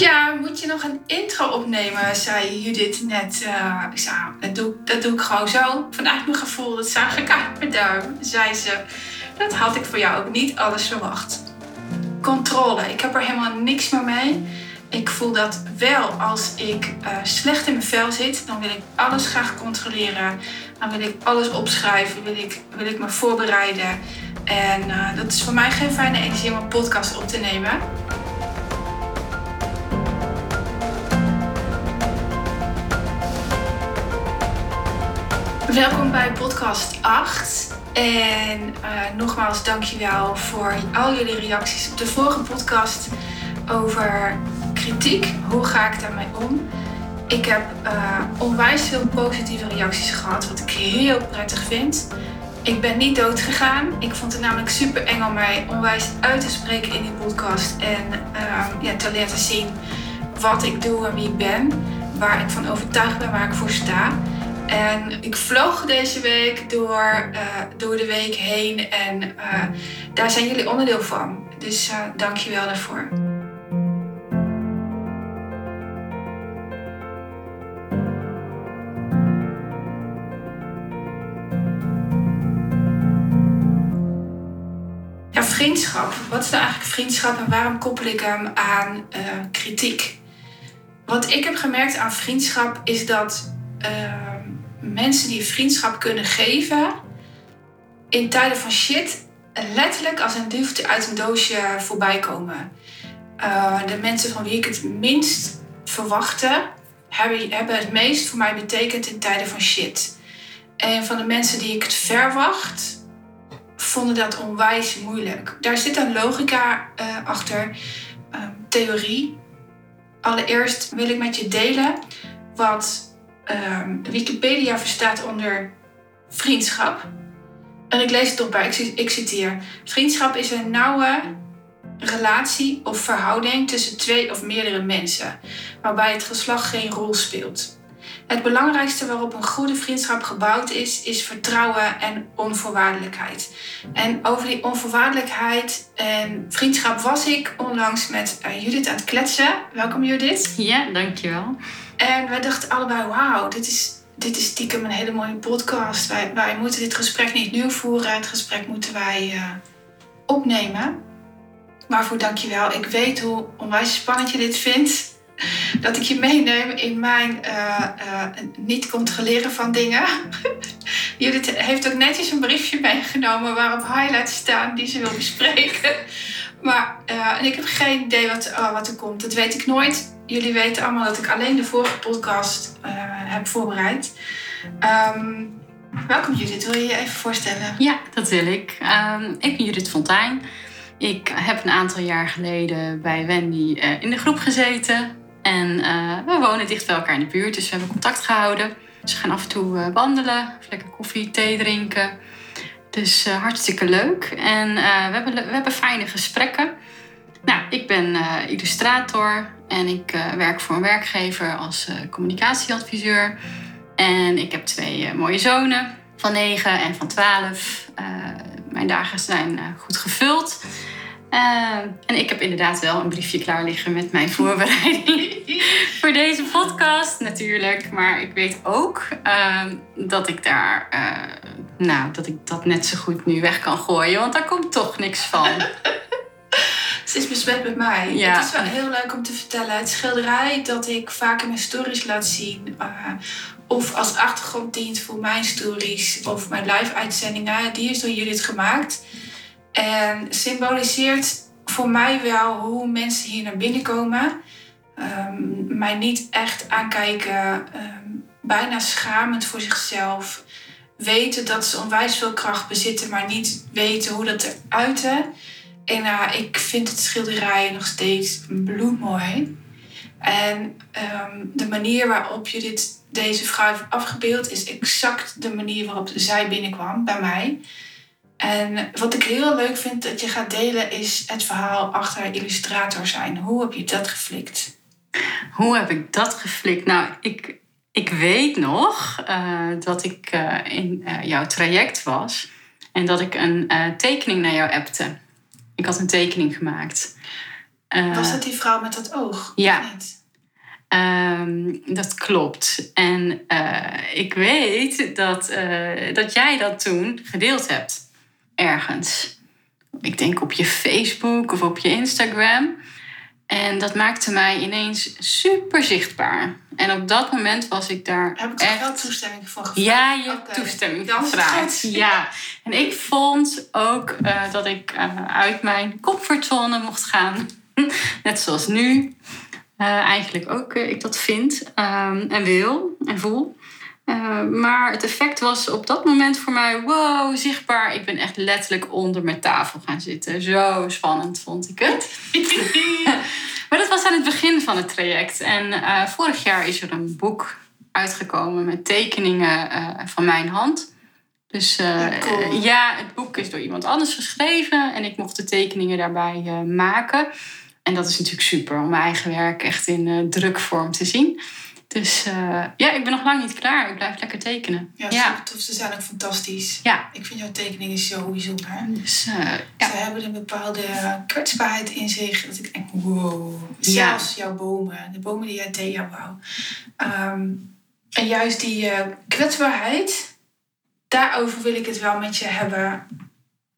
Ja, moet je nog een intro opnemen, zei Judith net. Uh, ik zei, dat doe, ik gewoon zo. Vanuit mijn gevoel, dat zag ik uit mijn duim, zei ze. Dat had ik voor jou ook niet alles verwacht. Controle, ik heb er helemaal niks meer mee. Ik voel dat wel als ik uh, slecht in mijn vel zit, dan wil ik alles graag controleren. Dan wil ik alles opschrijven, wil ik, wil ik me voorbereiden. En uh, dat is voor mij geen fijne energie om een podcast op te nemen. Welkom bij podcast 8. En uh, nogmaals dankjewel voor al jullie reacties op de vorige podcast over kritiek. Hoe ga ik daarmee om? Ik heb uh, onwijs veel positieve reacties gehad, wat ik heel prettig vind. Ik ben niet dood gegaan. Ik vond het namelijk super eng om mij onwijs uit te spreken in die podcast. En uh, ja, te laten zien wat ik doe en wie ik ben. Waar ik van overtuigd ben, waar ik voor sta. En ik vloog deze week door, uh, door de week heen en uh, daar zijn jullie onderdeel van. Dus uh, dank je wel daarvoor. Vriendschap. Wat is nou eigenlijk vriendschap en waarom koppel ik hem aan kritiek? Wat ik heb gemerkt aan vriendschap is dat mensen die vriendschap kunnen geven in tijden van shit letterlijk als een duwtje uit een doosje voorbij komen. Uh, de mensen van wie ik het minst verwachtte, hebben, hebben het meest voor mij betekend in tijden van shit. En van de mensen die ik het verwacht, vonden dat onwijs moeilijk. Daar zit een logica uh, achter, uh, theorie. Allereerst wil ik met je delen wat um, Wikipedia verstaat onder vriendschap. En ik lees het toch bij, ik, ik citeer. Vriendschap is een nauwe relatie of verhouding tussen twee of meerdere mensen, waarbij het geslacht geen rol speelt. Het belangrijkste waarop een goede vriendschap gebouwd is, is vertrouwen en onvoorwaardelijkheid. En over die onvoorwaardelijkheid en vriendschap was ik onlangs met uh, Judith aan het kletsen. Welkom Judith. Ja, dankjewel. En wij dachten allebei, wauw, dit is, dit is stiekem een hele mooie podcast. Wij, wij moeten dit gesprek niet nu voeren. Het gesprek moeten wij uh, opnemen. Waarvoor dank je wel. Ik weet hoe onwijs spannend je dit vindt. Dat ik je meeneem in mijn uh, uh, niet controleren van dingen. Judith heeft ook netjes een briefje meegenomen waarop highlights staan die ze wil bespreken. Maar en ik heb geen idee wat, oh, wat er komt. Dat weet ik nooit jullie weten allemaal dat ik alleen de vorige podcast uh, heb voorbereid. Um, welkom Judith, wil je je even voorstellen? Ja, dat wil ik. Um, ik ben Judith Fontijn. Ik heb een aantal jaar geleden bij Wendy uh, in de groep gezeten. En uh, we wonen dicht bij elkaar in de buurt, dus we hebben contact gehouden. We gaan af en toe wandelen, lekker koffie, thee drinken. Dus hartstikke leuk. En we, hebben, we hebben fijne gesprekken. Nou, ik ben illustrator en ik uh, werk voor een werkgever als uh, communicatieadviseur. En ik heb twee mooie zonen van 9 en van 12. mijn dagen zijn goed gevuld. en ik heb inderdaad wel een briefje klaar liggen met mijn voorbereiding voor deze podcast, natuurlijk. Maar ik weet ook dat ik daar, nou, dat ik dat net zo goed nu weg kan gooien, want daar komt toch niks van. Ze is besmet met mij. Ja. Het is wel heel leuk om te vertellen. Het schilderij dat ik vaak in mijn stories laat zien. Uh, of als achtergrond dient voor mijn stories of mijn live uitzendingen. Die is door Judith gemaakt. En symboliseert voor mij wel hoe mensen hier naar binnen komen. Um, mij niet echt aankijken. Um, bijna schamend voor zichzelf. Weten dat ze onwijs veel kracht bezitten, maar niet weten hoe dat eruit en uh, ik vind het schilderij nog steeds bloedmooi. En um, de manier waarop je dit, deze vrouw heeft afgebeeld is exact de manier waarop zij binnenkwam bij mij. En wat ik heel leuk vind dat je gaat delen is het verhaal achter illustrator zijn. Hoe heb je dat geflikt? Hoe heb ik dat geflikt? Nou, ik, ik weet nog uh, dat ik uh, in jouw traject was en dat ik een tekening naar jou appte. Ik had een tekening gemaakt. Eh, Was dat die vrouw met dat oog? Ja. Ehm, dat klopt. En eh, ik weet dat, eh, dat jij dat toen gedeeld hebt. Ergens. Ik denk op je Facebook of op je Instagram. En dat maakte mij ineens super zichtbaar. En op dat moment was ik daar Heb ik er wel echt... toestemming voor gevraagd? Ja, je hebt toestemming gevraagd. Ja. En ik vond ook eh, dat ik eh, uit mijn comfortzone mocht gaan. Net zoals nu. Eh, eigenlijk ook ik dat vind ehm, en wil en voel. Eh, maar het effect was op dat moment voor mij wow, zichtbaar. Ik ben echt letterlijk onder mijn tafel gaan zitten. Zo spannend vond ik het. maar dat was aan het begin van het traject. En eh, vorig jaar is er een boek uitgekomen met tekeningen eh, van mijn hand. Dus Ja, cool. ja, het boek is door iemand anders geschreven en ik mocht de tekeningen daarbij maken. En dat is natuurlijk super om mijn eigen werk echt in drukvorm te zien. Dus eh, ja, ik ben nog lang niet klaar. Ik blijf lekker tekenen. Ja, ja. super tof. Ze zijn ook fantastisch. Ja. Ik vind jouw tekeningen zo bijzonder. Dus eh, ja. Ze hebben een bepaalde kwetsbaarheid in zich. Dat ik denk, wow. Ja. Zelfs jouw bomen. De bomen die jij deed, jouw wou. En juist die eh, kwetsbaarheid. Daarover wil ik het wel met je hebben.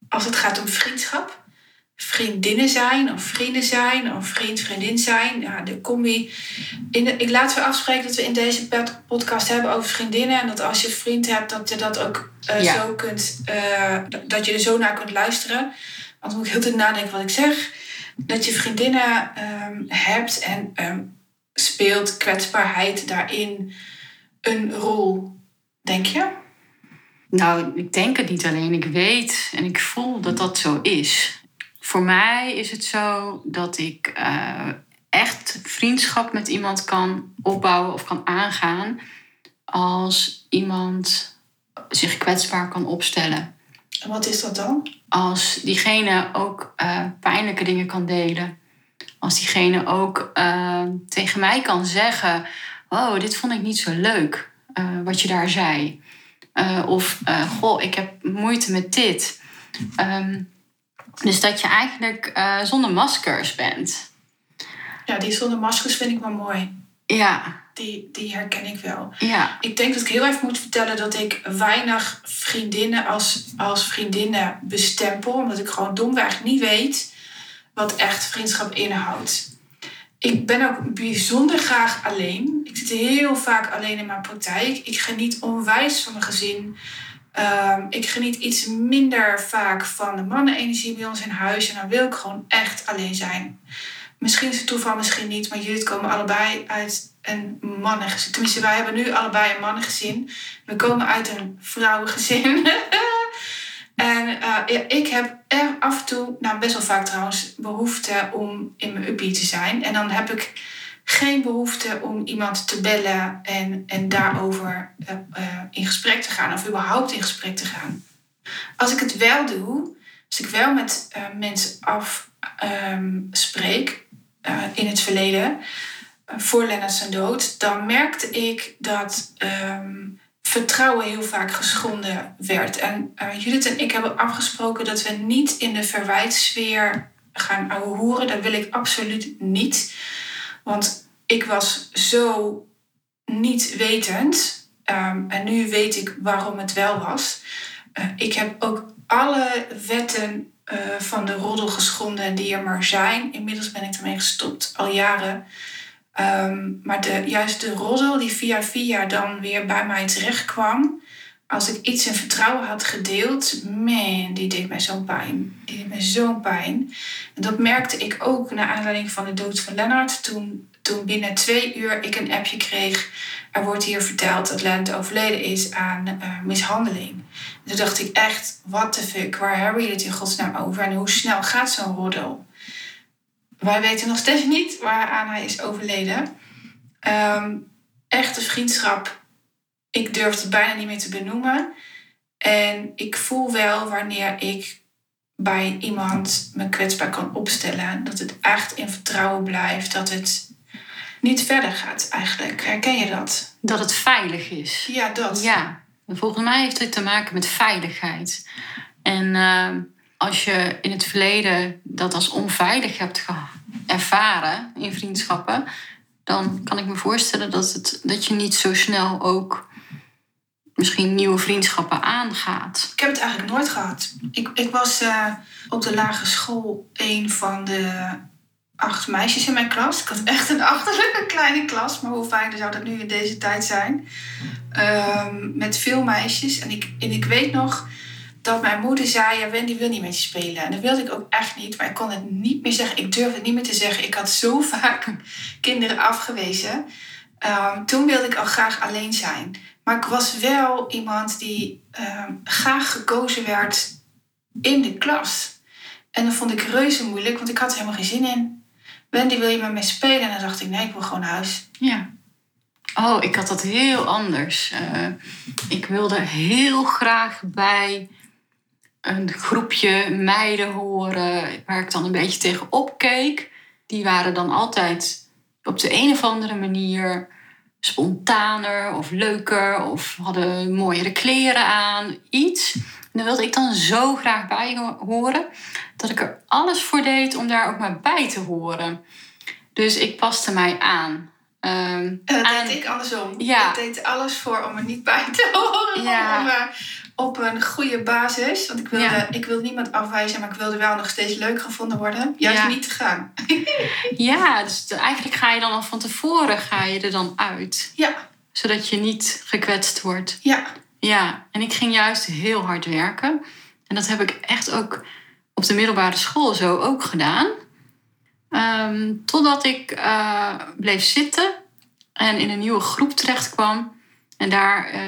Als het gaat om vriendschap. Vriendinnen zijn of vrienden zijn of vriend, vriendin zijn. Ja, de combi. In de, ik laat we afspreken dat we in deze pod- podcast hebben over vriendinnen. En dat als je een vriend hebt, dat je dat ook eh, Ja. zo kunt. eh, dat- je er zo naar kunt luisteren. Want moet ik heel tijd nadenken wat ik zeg. Dat je vriendinnen ehm, hebt en ehm, speelt kwetsbaarheid daarin een rol, denk je? Nou, ik denk het niet alleen. Ik weet en ik voel dat dat zo is. Voor mij is het zo dat ik eh, echt vriendschap met iemand kan opbouwen of kan aangaan als iemand zich kwetsbaar kan opstellen. En wat is dat dan? Als diegene ook eh, pijnlijke dingen kan delen. Als diegene ook eh, tegen mij kan zeggen: Oh, dit vond ik niet zo leuk, wat je daar zei. Of, Goh, ik heb moeite met dit. Ehm, dus dat je eigenlijk eh, zonder maskers bent. Ja, die zonder maskers vind ik wel mooi. Ja, Die, die herken ik wel. ja, Ik denk dat ik heel even moet vertellen dat ik weinig vriendinnen als, als vriendinnen bestempel. Omdat ik gewoon domweg niet weet wat echt vriendschap inhoudt. Ik ben ook bijzonder graag alleen. Ik zit heel vaak alleen in mijn praktijk. Ik geniet onwijs van mijn gezin. Ehm, ik geniet iets minder vaak van de mannenenergie bij ons in huis. En dan wil ik gewoon echt alleen zijn. Misschien is het toeval, misschien niet. Maar jullie komen allebei uit een mannengezin. Tenminste, wij hebben nu allebei een mannengezin. We komen uit een vrouwengezin. en eh, ik heb er af en toe, nou best wel vaak trouwens, behoefte om in mijn uppie te zijn. En dan heb ik geen behoefte om iemand te bellen en, en daarover eh, eh, in gesprek te gaan. Of überhaupt in gesprek te gaan. Als ik het wel doe, als ik wel met eh, mensen afspreek eh, in het verleden, voor Lennart zijn dood, dan merkte ik dat ehm, vertrouwen heel vaak geschonden werd. En Judith en ik hebben afgesproken dat we niet in de verwijtsfeer gaan ouwehoeren. Dat wil ik absoluut niet. Want ik was zo niet wetend. Ehm, en nu weet ik waarom het wel was. Eh, ik heb ook alle wetten eh, van de roddel geschonden die er maar zijn. Inmiddels ben ik ermee gestopt, al jaren. Ehm, maar de, juist de roddel die via via dan weer bij mij terecht kwam. Als ik iets in vertrouwen had gedeeld, man, die deed mij zo'n pijn. Die deed mij zo'n pijn. Dat merkte ik ook naar aanleiding van de dood van Lennart. Toen, toen binnen twee uur ik een appje kreeg. Er wordt hier verteld dat Lennart overleden is aan eh, mishandeling. En toen dacht ik echt, what the fuck, waar hebben jullie het in godsnaam over? En hoe snel gaat zo'n roddel? Wij weten nog steeds niet waaraan hij is overleden. Ehm, echte vriendschap, ik durf het bijna niet meer te benoemen. En ik voel wel wanneer ik bij iemand me kwetsbaar kan opstellen. Dat het echt in vertrouwen blijft. Dat het niet verder gaat eigenlijk. Herken je dat? dat het veilig is. Ja, dat. Ja, en volgens mij heeft dit te maken met veiligheid. En eh, als je in het verleden dat als onveilig hebt ervaren in vriendschappen, dan kan ik me voorstellen dat, het, dat je niet zo snel ook misschien nieuwe vriendschappen aangaat. Ik heb het eigenlijk nooit gehad. Ik, ik was eh, op de lagere school een van de acht meisjes in mijn klas. Ik had echt een achterlijke kleine klas, maar hoe fijn zou dat nu in deze tijd zijn? Ehm, met veel meisjes. En ik, en ik weet nog dat mijn moeder zei: Ja, Wendy wil niet met je spelen. En dat wilde ik ook echt niet, maar ik kon het niet meer zeggen. Ik durfde het niet meer te zeggen. Ik had zo vaak kinderen afgewezen. Ehm, toen wilde ik al graag alleen zijn. Maar ik was wel iemand die ehm, graag gekozen werd in de klas. En dat vond ik reuze moeilijk, want ik had er helemaal geen zin in. Wendy, wil je met mij spelen? En dan dacht ik, nee, ik wil gewoon naar huis. Ja. Oh, ik had dat heel anders. Uh, ik wilde heel graag bij een groepje meiden horen waar ik dan een beetje tegen keek. Die waren dan altijd op de een of andere manier spontaner of leuker of hadden mooiere kleren aan, iets. En daar wilde ik dan zo graag bij horen dat ik er alles voor deed om daar ook maar bij te horen. Dus ik paste mij aan. Um, en dat deed ik andersom. Ja. Ik deed alles voor om er niet bij te horen. Ja. Uh, op een goede basis. Want ik wilde, ik wilde niemand afwijzen, maar ik wilde wel nog steeds leuk gevonden worden. Juist niet te gaan. ja, dus eigenlijk ga je dan al van tevoren ga je er dan uit. Ja. Zodat je niet gekwetst wordt. Ja. Ja, en ik ging juist heel hard werken. En dat heb ik echt ook op de middelbare school zo ook gedaan. Ehm, totdat ik uh, bleef zitten en in een nieuwe groep terecht kwam. En daar uh,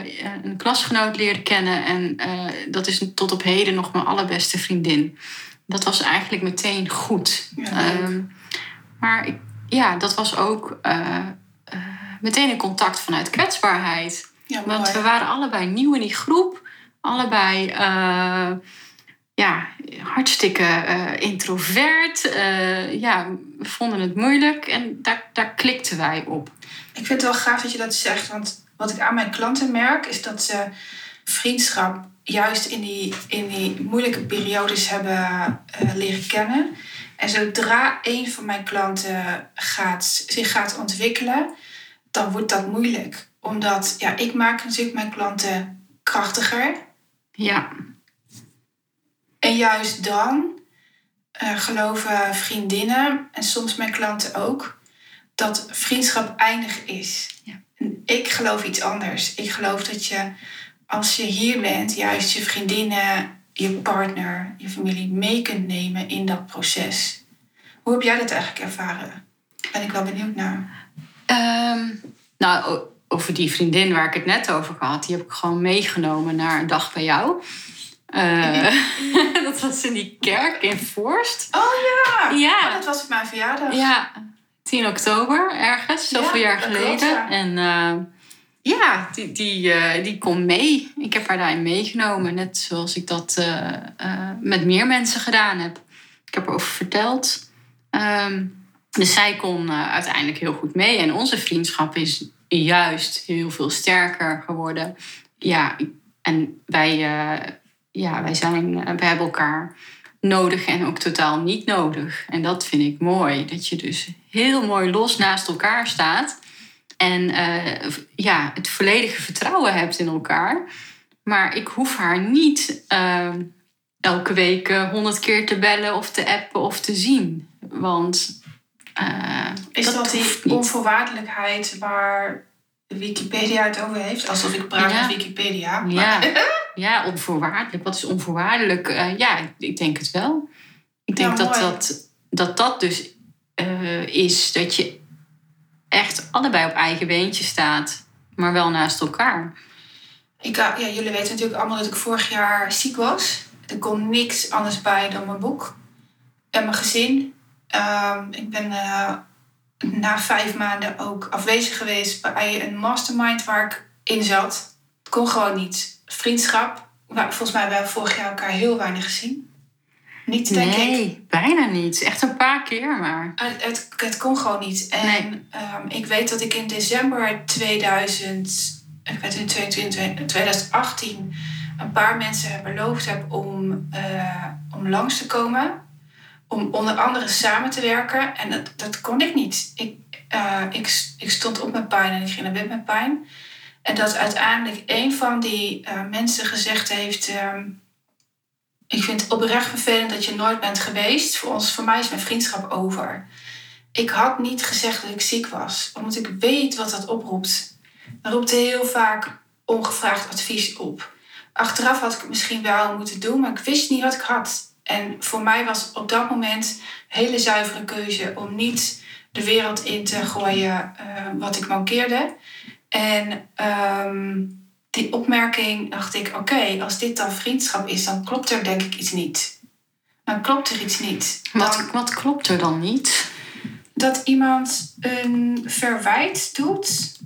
een klasgenoot leerde kennen. En uh, dat is tot op heden nog mijn allerbeste vriendin. Dat was eigenlijk meteen goed. Ja, um, maar ik, ja, dat was ook meteen een contact vanuit kwetsbaarheid. Ja, Want we waren allebei nieuw in die groep. Allebei ja, hartstikke uh, introvert. Uh, ja, we vonden het moeilijk en daar, daar klikten wij op. Ik vind het wel gaaf dat je dat zegt, want wat ik aan mijn klanten merk is dat ze vriendschap juist in die, in die moeilijke periodes hebben uh, leren kennen. En zodra een van mijn klanten gaat, zich gaat ontwikkelen, dan wordt dat moeilijk. Omdat ja, ik maak natuurlijk mijn klanten krachtiger. Ja. En juist dan uh, geloven vriendinnen en soms mijn klanten ook dat vriendschap eindig is. Ja. En ik geloof iets anders. Ik geloof dat je als je hier bent, juist je vriendinnen, je partner, je familie mee kunt nemen in dat proces. Hoe heb jij dat eigenlijk ervaren? Ben ik wel benieuwd naar. Um, nou, over die vriendin waar ik het net over had, die heb ik gewoon meegenomen naar een dag bij jou. Uh, dat was in die kerk in Forst. Oh ja! Ja. Oh, dat was op mijn verjaardag. Ja, 10 oktober ergens, zoveel jaar geleden. En uh, ja, die, die, uh, die kon mee. Ik heb haar daarin meegenomen, net zoals ik dat met meer mensen gedaan heb. Ik heb erover verteld. Um, dus zij kon uiteindelijk heel goed mee. En onze vriendschap is juist heel veel sterker geworden. Ja, en wij ja, wij, zijn, eh, wij hebben elkaar nodig en ook totaal niet nodig. En dat vind ik mooi. Dat je dus heel mooi los naast elkaar staat. En uh, ja, het volledige vertrouwen hebt in elkaar. Maar ik hoef haar niet uh, elke week honderd keer te bellen of te appen of te zien. Want. Uh, Is dat, dat die onvoorwaardelijkheid waar Wikipedia het over heeft? Alsof ik praat met Wikipedia. Maar... Ja. Ja, onvoorwaardelijk. Wat is onvoorwaardelijk? Uh, ja, ik denk het wel. Ik denk dat, dat, dat dat dus uh, is dat je echt allebei op eigen beentje staat, maar wel naast elkaar. Ik, ja, jullie weten natuurlijk allemaal dat ik vorig jaar ziek was. Er kon niks anders bij dan mijn boek en mijn gezin. Um, ik ben uh, na vijf maanden ook afwezig geweest bij een mastermind waar ik in zat. Kon gewoon niet vriendschap. Nou, volgens mij hebben we vorig jaar elkaar heel weinig gezien. Niet, denk nee, ik. bijna niet. Echt een paar keer, maar... Het, het, het kon gewoon niet. En um, ik weet dat ik in december 2000... Ik weet in 2018 een paar mensen heb beloofd heb om, uh, om langs te komen. om onder andere samen te werken. En dat, dat kon ik niet. Ik, uh, ik, ik stond op met pijn en ik ging naar bed met pijn. En dat uiteindelijk een van die uh, mensen gezegd heeft... Uh, ik vind het oprecht vervelend dat je nooit bent geweest. Voor, ons, voor mij is mijn vriendschap over. Ik had niet gezegd dat ik ziek was. Omdat ik weet wat dat oproept. Dat roept heel vaak ongevraagd advies op. Achteraf had ik het misschien wel moeten doen, maar ik wist niet wat ik had. En voor mij was op dat moment een hele zuivere keuze om niet de wereld in te gooien uh, wat ik mankeerde. En um, die opmerking dacht ik, oké, als dit dan vriendschap is, dan klopt er denk ik iets niet. Dan klopt er iets niet. Wat, wat klopt er dan niet? Dat iemand een verwijt doet.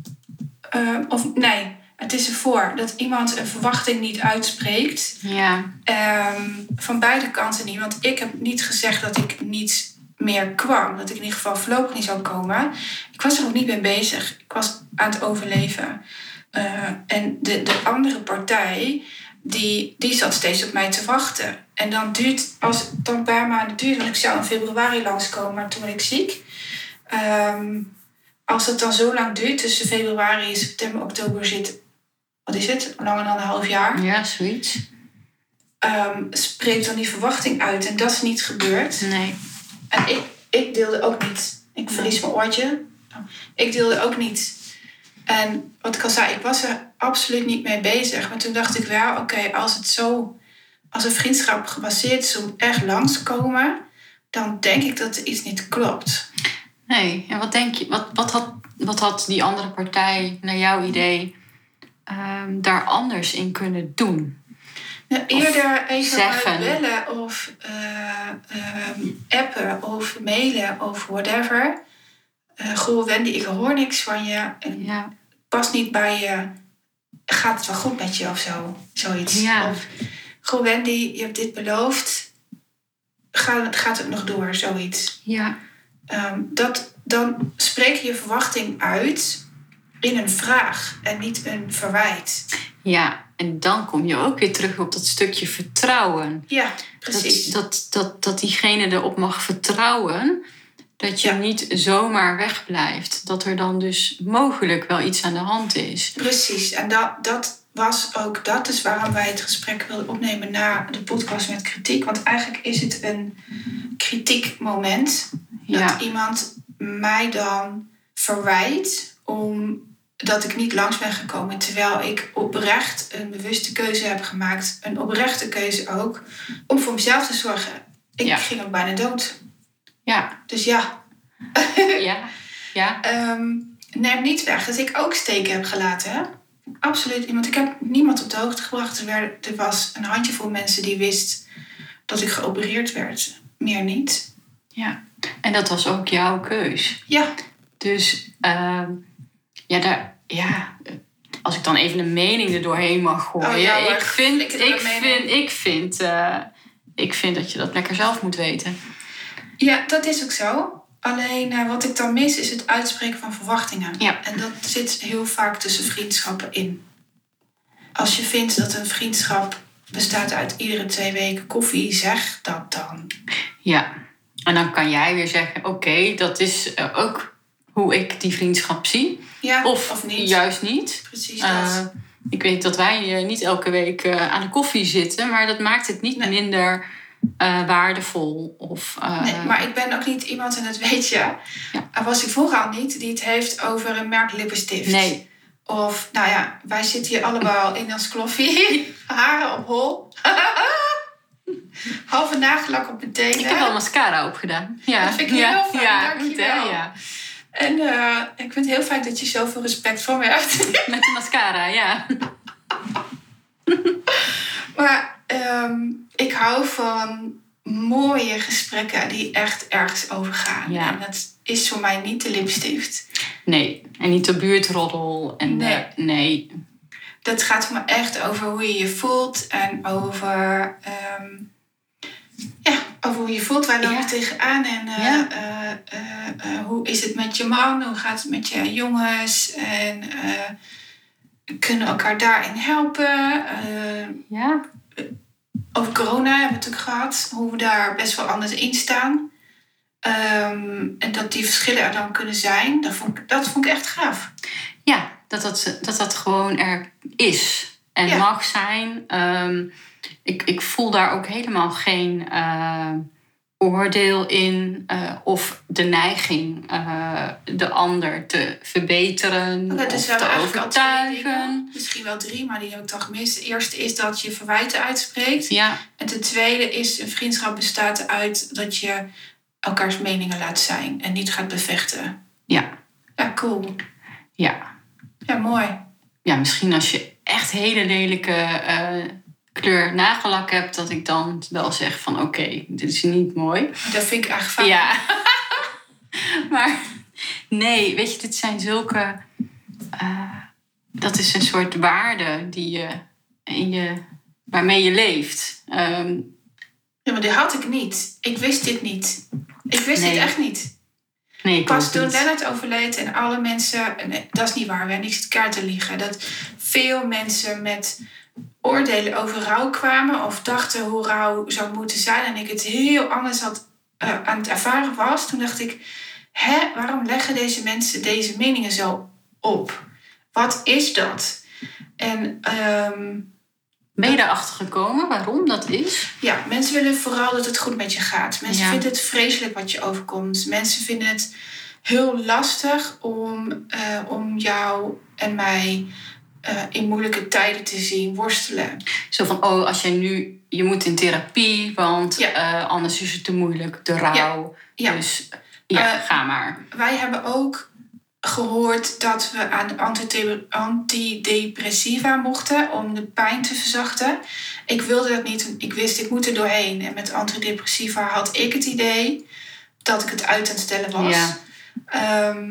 Uh, of nee, het is ervoor dat iemand een verwachting niet uitspreekt. Ja. Um, van beide kanten niet. Want ik heb niet gezegd dat ik niet meer kwam. Dat ik in ieder geval voorlopig niet zou komen. Ik was er ook niet mee bezig. Ik was aan het overleven. Uh, en de, de andere partij, die, die zat steeds op mij te wachten. En dan duurt, als het dan een paar maanden duurt, want ik zou in februari langskomen, maar toen ben ik ziek. Um, als het dan zo lang duurt, tussen februari en september, oktober zit wat is het, langer dan een half jaar. Ja, zoiets. Um, spreekt dan die verwachting uit. En dat is niet gebeurd. Nee. En ik, ik deelde ook niet. Ik verlies mijn oortje. Ik deelde ook niet. En wat ik al zei, ik was er absoluut niet mee bezig. Maar toen dacht ik wel, oké, als het zo, als een vriendschap gebaseerd is om echt langskomen, dan denk ik dat er iets niet klopt. Nee, en wat denk je, wat, wat, had, wat had die andere partij naar jouw idee um, daar anders in kunnen doen? Nou, eerder even zeggen. bellen of uh, um, appen of mailen of whatever. Uh, goh, Wendy, ik hoor niks van je. En ja. Past niet bij je. Gaat het wel goed met je of zo? Zoiets. Ja. Of, goh, Wendy, je hebt dit beloofd. Gaat, gaat het nog door? Zoiets. Ja. Um, dat, dan spreek je je verwachting uit in een vraag en niet een verwijt. Ja, en dan kom je ook weer terug op dat stukje vertrouwen. Ja, precies. Dat, dat, dat, dat diegene erop mag vertrouwen dat je ja. niet zomaar wegblijft. Dat er dan dus mogelijk wel iets aan de hand is. Precies, en dat, dat was ook dat is waarom wij het gesprek wilden opnemen na de podcast met kritiek. Want eigenlijk is het een kritiekmoment. Dat ja. iemand mij dan verwijt omdat ik niet langs ben gekomen. Terwijl ik oprecht een bewuste keuze heb gemaakt. Een oprechte keuze ook. Om voor mezelf te zorgen. Ik Ja. ging ook bijna dood. Ja, Dus ja. ja, ja. Ehm, neem niet weg dat ik ook steken heb gelaten. Hè? Absoluut. Want ik heb niemand op de hoogte gebracht. Er, werd, er was een handjevol mensen die wist dat ik geopereerd werd. Meer niet. ja. En dat was ook jouw keus. Ja, Dus ehm, ja, daar, ja, als ik dan even een mening er doorheen mag gooien. Oh ja, maar ik, vind, ik, vind, ik, vind, eh, ik vind dat je dat lekker zelf moet weten. ja, dat is ook zo. Alleen eh, wat ik dan mis is het uitspreken van verwachtingen. Ja. En dat zit heel vaak tussen vriendschappen in. Als je vindt dat een vriendschap bestaat uit iedere twee weken koffie, zeg dat dan. Ja, en dan kan jij weer zeggen: oké, dat is eh, ook hoe ik die vriendschap zie. Ja, Of, of niet. juist niet. Precies dat. Eh, ik weet dat wij niet elke week eh, aan de koffie zitten, maar dat maakt het niet Nee. minder eh, waardevol. Of, Nee, maar ik ben ook niet iemand, en dat weet je, Ja. was ik vroeger al niet, die het heeft over een merk lippenstift. Nee, Of, nou ja, wij zitten hier allemaal in ons kloffie, haren op hol. Halve nagellak op mijn tenen. ik heb wel mascara opgedaan. Ja, Dat vind ik heel ja, fijn, ja, dankjewel. ja. En eh, ik vind het heel fijn dat je zoveel respect voor me hebt. Met de mascara, ja. maar ehm, ik hou van mooie gesprekken die echt ergens over gaan. Ja. En dat is voor mij niet de lipstift. Nee, en niet de buurtroddel. En Nee. nee. nee. Dat gaat voor me echt over hoe je je voelt en over, ehm, ja, over hoe je voelt. Waar loop je Ja. tegenaan en eh, Ja. eh, eh, hoe is het met je man? Hoe gaat het met je jongens? En kunnen we elkaar daarin helpen? Ja, over corona hebben we het natuurlijk gehad. Hoe we daar best wel anders in staan. Ehm, en dat die verschillen er dan kunnen zijn. Dat vond, ik, dat vond ik echt gaaf. Ja, dat dat, dat, dat gewoon er is en Ja. mag zijn. Ehm, ik, ik voel daar ook helemaal geen eh, oordeel in uh, of de neiging uh, de ander te verbeteren Dat of is wel te al twee overtuigen. Misschien wel drie, maar die heb ik gemist. De eerste is dat je verwijten uitspreekt. Ja, En ten tweede is een vriendschap bestaat uit dat je elkaars meningen laat zijn en niet gaat bevechten. ja, Ja, cool. ja. Ja, mooi. ja, misschien als je echt hele lelijke eh, kleur nagellak hebt, dat ik dan wel zeg van oké, dit is niet mooi. Dat vind ik eigenlijk fijn. Ja. maar nee, weet je, dit zijn zulke. eh, dat is een soort waarde die je, in je waarmee je leeft. Ehm, Ja, maar die had ik niet. Ik wist dit niet. Ik wist Nee. dit echt niet. nee, ik Pas toen niet. Lennart overleed en alle mensen... Nee, dat is niet waar, we hebben niks kaart te liegen. Dat veel mensen met oordelen over rouw kwamen... of dachten hoe rouw zou moeten zijn... en ik het heel anders had, eh, aan het ervaren was. Toen dacht ik, hè, waarom leggen deze mensen deze meningen zo op? Wat is dat? En ehm, Ben je daarachter gekomen waarom dat is? ja, mensen willen vooral dat het goed met je gaat. Mensen Ja. vinden het vreselijk wat je overkomt. Mensen vinden het heel lastig om, eh, om jou en mij eh, in moeilijke tijden te zien worstelen. Zo van, oh, als jij nu, je moet in therapie, want Ja. eh, anders is het te moeilijk, de rouw. Ja. Dus ja, Eh, ga maar. Wij hebben ook gehoord dat we aan antide- antidepressiva mochten om de pijn te verzachten. Ik wilde dat niet. Ik wist, ik moet er doorheen. En met antidepressiva had ik het idee dat ik het uit aan het stellen was. Ja. Ehm,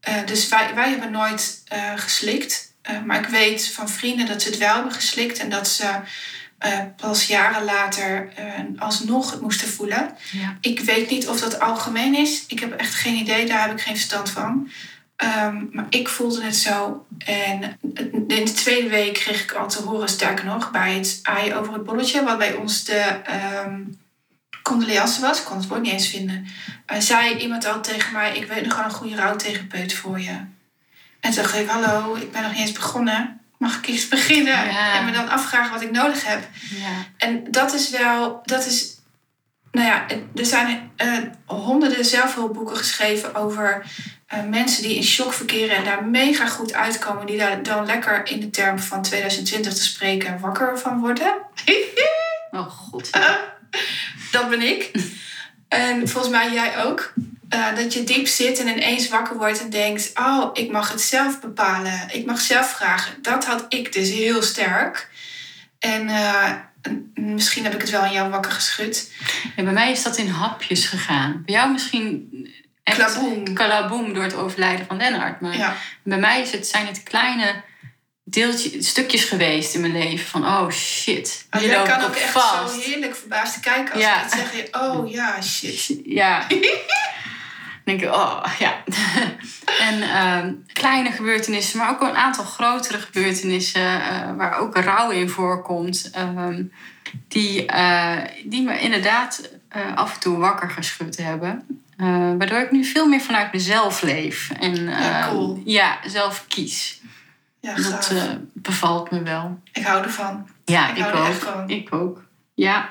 eh, dus wij, wij hebben nooit geslikt. Eh, maar ik weet van vrienden dat ze het wel hebben geslikt. En dat ze eh, pas jaren later eh, alsnog het moesten voelen. Ja. Ik weet niet of dat algemeen is. Ik heb echt geen idee. Daar heb ik geen verstand van. Ehm, maar ik voelde het zo. En in de tweede week kreeg ik al te horen, sterker nog, bij het aaien over het bolletje, wat bij ons de ehm condoleance was. Ik kon het woord niet eens vinden. Eh, zei iemand al tegen mij: Ik weet nog wel een goede rouwtherapeut voor je. En toen dacht ik: Hallo, ik ben nog niet eens begonnen. Mag ik eens beginnen? Ja. En me dan afvragen wat ik nodig heb. Ja. En dat is wel, dat is, nou ja, er zijn eh, honderden zelfhulpboeken geschreven over eh, mensen die in shock verkeren en daar mega goed uitkomen, die daar dan lekker in de term van 2020 te spreken wakker van worden. Oh god. Dat ben ik. En volgens mij jij ook. Eh, dat je diep zit en ineens wakker wordt en denkt: Oh, ik mag het zelf bepalen. Ik mag zelf vragen. Dat had ik dus heel sterk. En eh, misschien heb ik het wel aan jou wakker geschud. Ja, bij mij is dat in hapjes gegaan. Bij jou misschien echt klaboem door het overlijden van Lennart. Maar Ja. bij mij is het, zijn het kleine deeltje, stukjes geweest in mijn leven. Van oh shit, hier loop kan ik ook echt vast. zo heerlijk verbaasd kijken als Ja. ik het zeg. Je, oh ja, shit. Ja. Denk ik, oh ja. en ehm, kleine gebeurtenissen, maar ook een aantal grotere gebeurtenissen eh, waar ook rouw in voorkomt. ehm, die, eh, die me inderdaad eh, af en toe wakker geschud hebben. Waardoor ik nu veel meer vanuit mezelf leef. En Ja, eh, cool. ja, zelf kies. Ja, Dat bevalt me wel. ik hou ervan. Ja, Ik ik, hou er echt ook. van. Ik ook. Ja.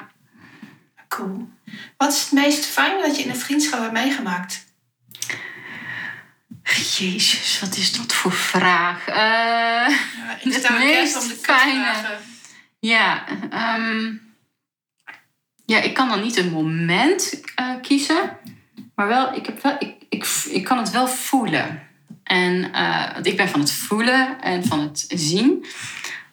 Cool. Wat is het meest fijne dat je in een vriendschap hebt meegemaakt? Jezus, wat is dat voor vraag? Eh, Ja, ik Het sta kerst om de fijne. kutvragen. Ja, ehm, ja, ik kan dan niet een moment eh, kiezen. Maar wel, ik, heb wel ik, ik, ik kan het wel voelen. En want ik ben van het voelen en van het zien.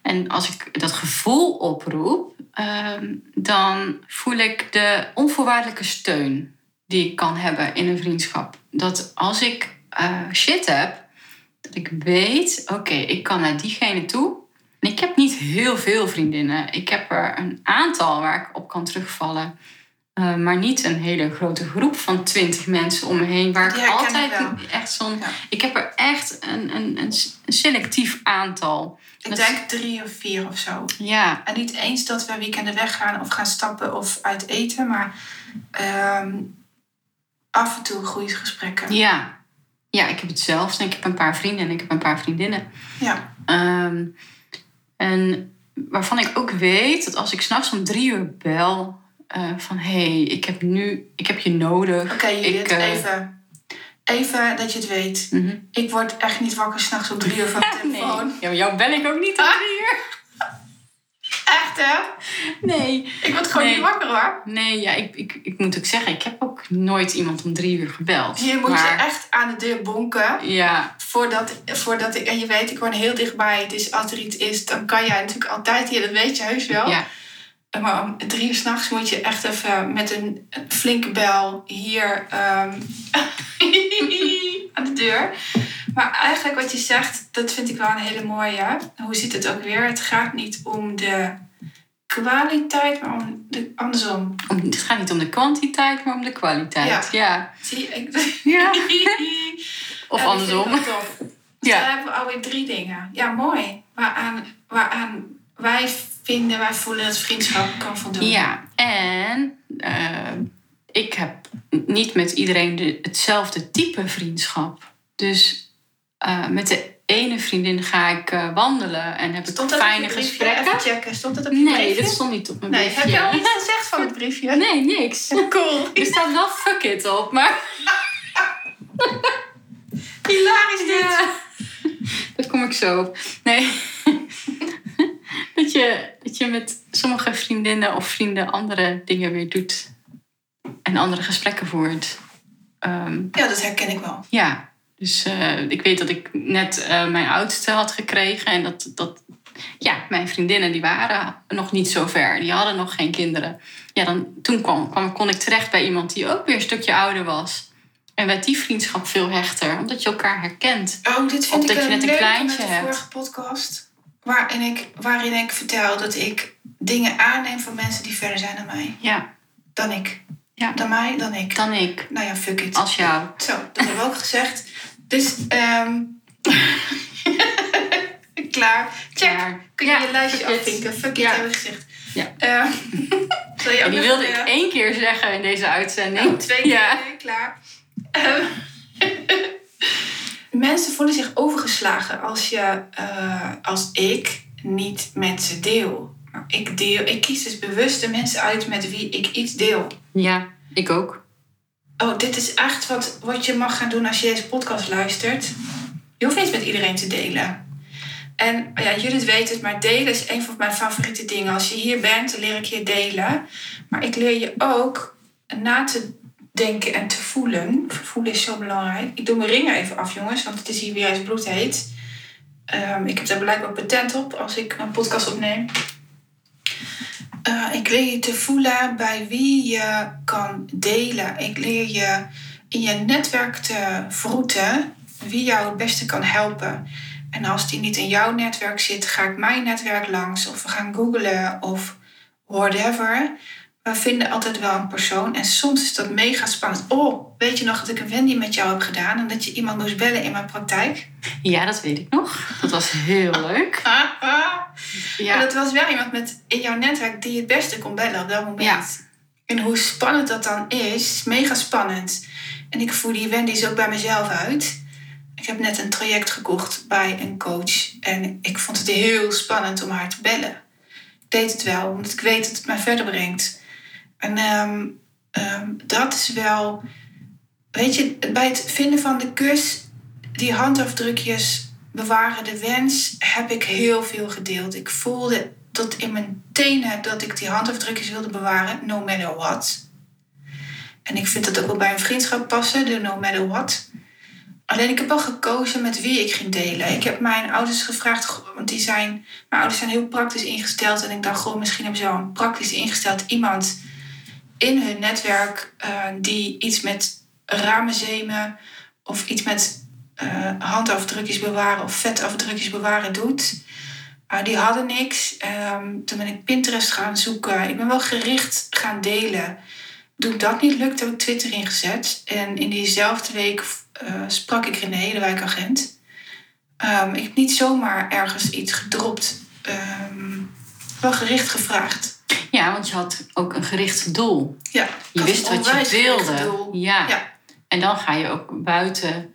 En als ik dat gevoel oproep, ehm, dan voel ik de onvoorwaardelijke steun die ik kan hebben in een vriendschap. Dat als ik eh, shit heb, dat ik weet, oké, ik kan naar diegene toe. En ik heb niet heel veel vriendinnen. Ik heb er een aantal waar ik op kan terugvallen. Eh, maar niet een hele grote groep van twintig mensen om me heen. Waar ik altijd ik echt zo'n. Ja. Ik heb er echt een, een, een selectief aantal. Ik Dat- denk drie of vier of zo. Ja, En niet eens dat we weekenden weggaan of gaan stappen of uit eten, maar ehm, af en toe goede gesprekken. ja. Ja, ik heb het zelfs. Ik heb een paar vrienden en ik heb een paar vriendinnen. Ja. Ehm, en waarvan ik ook weet dat als ik s'nachts om drie uur bel... eh, van hé, hey, ik heb nu, ik heb je nodig. Oké, Ik, eh, even. Even dat je het weet. Mhm. Ik word echt niet wakker s'nachts om drie uur van de Nee. telefoon. Ja, maar jou bel ik ook niet om Ah. drie uur. Echt hè? Nee. Ik word gewoon Nee. niet wakker hoor. Nee, ja, ik, ik, ik moet ook zeggen, ik heb ook nooit iemand om drie uur gebeld. Hier moet maar, je echt aan de deur bonken. Ja, Voordat, voordat ik, en je weet, ik woon heel dichtbij. Dus als er iets is, dan kan jij natuurlijk altijd hier, dat weet je heus wel. ja, Maar om drie uur s'nachts moet je echt even met een, een flinke bel hier ehm, aan de deur. Maar eigenlijk wat je zegt, dat vind ik wel een hele mooie. Hoe zit het ook weer? Het gaat niet om de kwaliteit, maar om de andersom. om, het gaat niet om de kwantiteit, maar om de kwaliteit. Ja. Zie je? Ik, Ja. Of Ja, andersom. tof. Dus Ja. dan hebben we alweer drie dingen. Ja, mooi. Waaraan, waaraan wij vinden, wij voelen dat vriendschap kan voldoen. Ja, en eh, ik heb niet met iedereen de, hetzelfde type vriendschap. Dus eh, met de ene vriendin ga ik eh, wandelen en heb Stond ik dat fijne gesprekken. Even checken. Stond dat op je Nee, briefje? dat stond niet op mijn Nee, briefje. heb je al iets gezegd van het briefje? Nee, niks. Cool. Er staat wel fuck it op, maar... Hilarisch dit. Ja, daar kom ik zo op. Nee. dat, je, dat je met sommige vriendinnen of vrienden andere dingen weer doet. En andere gesprekken voert. Ehm, Ja, dat herken ik wel. ja, dus eh, ik weet dat ik net eh, mijn oudste had gekregen. En dat, dat ja, mijn vriendinnen die waren nog niet zo ver. Die hadden nog geen kinderen. Ja, dan, toen kwam, kwam, kon ik terecht bij iemand die ook weer een stukje ouder was. En werd die vriendschap veel hechter, omdat je elkaar herkent. Oh, dit Of vind ik dat je een net een kleintje met de hebt. vorige podcast. Waarin ik, waarin ik vertel dat ik dingen aanneem van mensen die verder zijn dan mij. Ja, Dan ik. Ja. Dan mij, dan ik. dan ik, Nou ja, fuck it. als jou. Zo, dat hebben we ook gezegd. Dus, ehm klaar. Check. Klaar. Kun je Ja, je lijstje afvinken? Fuck it, Ja. hebben we gezegd. Ja. Zal je die wilde ik eh, één keer zeggen in deze uitzending. Oh, twee keer, Ja. nee, klaar. Ehm, mensen voelen zich overgeslagen als, je, eh, als ik niet met ze deel. Nou, Ik, deel. ik kies dus bewust de mensen uit met wie ik iets deel. Ja, ik ook. Oh, dit is echt wat, wat je mag gaan doen als je deze podcast luistert. Je hoeft niet met iedereen te delen. En ja, Judith weet het, maar delen is een van mijn favoriete dingen. Als je hier bent, dan leer ik je delen. Maar ik leer je ook na te denken en te voelen. Voelen is zo belangrijk. Ik doe mijn ringen even af, jongens, want het is hier weer eens bloedheet. Ehm, ik heb daar blijkbaar patent op als ik een podcast opneem. Eh, ik leer je te voelen bij wie je kan delen. Ik leer je in je netwerk te vroeten wie jou het beste kan helpen. En als die niet in jouw netwerk zit, ga ik mijn netwerk langs of we gaan googlen of whatever. We vinden altijd wel een persoon en soms is dat mega spannend. Oh, weet je nog dat ik een Wendy met jou heb gedaan en dat je iemand moest bellen in mijn praktijk? Ja, dat weet ik nog. Dat was heel leuk. Maar Ja, dat was wel iemand met in jouw netwerk die het beste kon bellen op dat moment. Ja. En hoe spannend dat dan is, is mega spannend. En ik voer die Wendy's ook bij mezelf uit. Ik heb net een traject gekocht bij een coach. En ik vond het heel spannend om haar te bellen. Ik deed het wel, omdat ik weet dat het mij verder brengt. En ehm, ehm, dat is wel... Weet je, bij het vinden van de kus, die handafdrukjes bewaren de wens, heb ik heel veel gedeeld. Ik voelde tot in mijn tenen dat ik die handafdrukjes wilde bewaren, no matter what. En ik vind dat ook wel bij een vriendschap passen, de no matter what. Alleen ik heb wel gekozen met wie ik ging delen. Ik heb mijn ouders gevraagd, want die zijn, mijn ouders zijn heel praktisch ingesteld. En ik dacht, goh, misschien hebben ze wel een praktisch ingesteld iemand in hun netwerk eh, die iets met ramenzemen of iets met eh, handafdrukjes bewaren of vetafdrukjes bewaren doet. Die hadden niks. Ehm, toen ben ik Pinterest gaan zoeken. Ik ben wel gericht gaan delen. toen dat niet lukte, heb ik Twitter ingezet. En in diezelfde week eh, sprak ik René, de wijkagent. Ehm, ik heb niet zomaar ergens iets gedropt. ehm, wel gericht gevraagd. Ja, want je had ook een gericht doel. Ja, Je wist wat je wilde. doel. Ja. Ja. En dan ga je ook buiten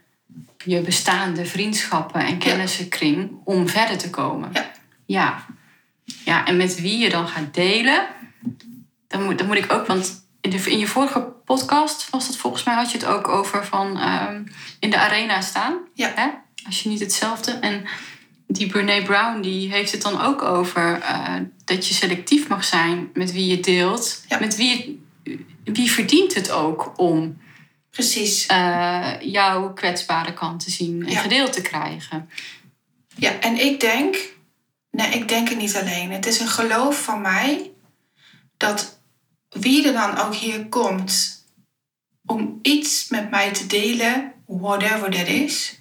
je bestaande vriendschappen en kennissenkring om verder te komen. Ja. ja. Ja, en met wie je dan gaat delen, dan moet, dan moet ik ook, want in, de, in je vorige podcast was dat volgens mij, had je het ook over van ehm, in de arena staan. Ja. Hè? Als je niet hetzelfde. En die Brene Brown die heeft het dan ook over eh, dat je selectief mag zijn met wie je deelt. Ja. Met wie, wie verdient het ook om Precies. eh, jouw kwetsbare kant te zien en Ja. gedeeld te krijgen. Ja, en ik denk, nee, ik denk het niet alleen. Het is een geloof van mij dat wie er dan ook hier komt om iets met mij te delen, whatever that is.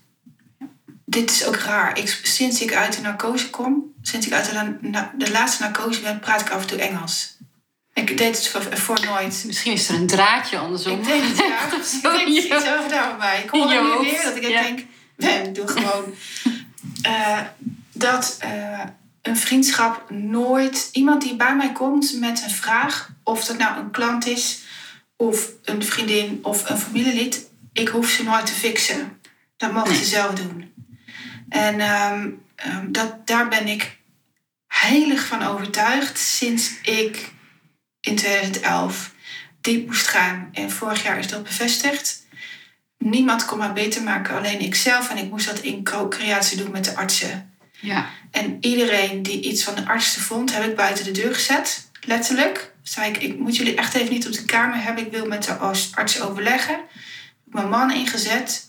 Dit is ook raar. Ik, sinds ik uit de narcose kom, sinds ik uit de, na- de laatste narcose ben, praat ik af en toe Engels. Ik deed het voor, voor nooit. Misschien is er een draadje andersom. Ik denk het, ja. Ik denk iets over daar bij mij. Ik hoor nu weer dat ik ja. denk, ben, doe gewoon. Eh, dat eh, een vriendschap nooit... Iemand die bij mij komt met een vraag... of dat nou een klant is... of een vriendin of een familielid... ik hoef ze nooit te fixen. Dat mogen ze Nee. zelf doen. En ehm, ehm, dat, daar ben ik heilig van overtuigd... sinds ik in 2011 diep moest gaan. En vorig jaar is dat bevestigd. Niemand kon mij beter maken, alleen ikzelf. En ik moest dat in co-creatie doen met de artsen. Ja, En iedereen die iets van de artsen vond, heb ik buiten de deur gezet. Letterlijk. Zei ik, ik moet jullie echt even niet op de kamer hebben. Ik wil met de as- arts overleggen. Ik heb mijn man ingezet.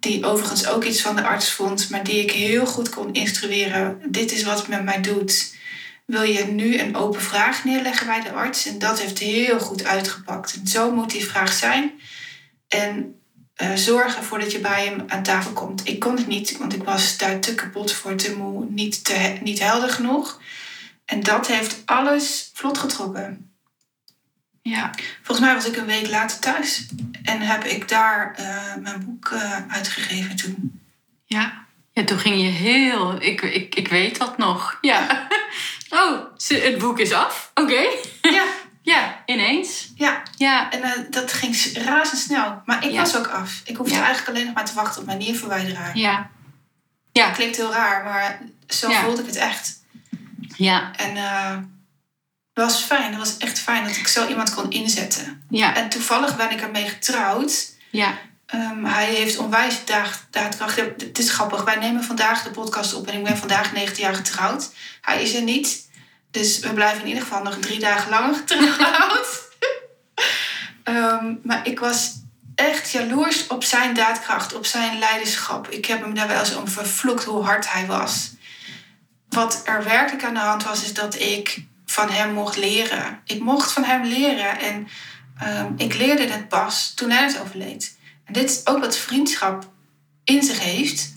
Die overigens ook iets van de arts vond. Maar die ik heel goed kon instrueren. Dit is wat het met mij doet. Wil je nu een open vraag neerleggen bij de arts? En dat heeft heel goed uitgepakt. En zo moet die vraag zijn. En eh, zorg ervoor dat je bij hem aan tafel komt. Ik kon het niet, want ik was daar te kapot voor, te moe, niet, te, niet helder genoeg. En dat heeft alles vlot getrokken. Ja. Volgens mij was ik een week later thuis en heb ik daar eh, mijn boek eh, uitgegeven toen. Ja. ja, toen ging je heel... Ik, ik, ik weet dat nog. Ja. Oh, het boek is af. Oké. Ja, Ja, ineens. ja. Ja, En eh, dat ging razendsnel. Maar ik Ja. was ook af. Ik hoefde Ja. eigenlijk alleen nog maar te wachten op mijn nierverwijderaar. ja. Ja, Klinkt heel raar, maar zo voelde ik het echt. ja, En was fijn. Het was echt fijn dat ik zo iemand kon inzetten. ja, En toevallig ben ik ermee getrouwd. ja. Ehm, hij heeft onwijs daad- daadkracht. Het is grappig. Wij nemen vandaag de podcast op en ik ben vandaag 19 jaar getrouwd. Hij is er niet. Dus we blijven in ieder geval nog drie dagen langer getrouwd. Ehm, maar ik was echt jaloers op zijn daadkracht, op zijn leiderschap. Ik heb hem daar wel eens om vervloekt hoe hard hij was. Wat er werkelijk aan de hand was, is dat ik van hem mocht leren. Ik mocht van hem leren en ehm, ik leerde het pas toen hij het overleed. En dit is ook wat vriendschap in zich heeft.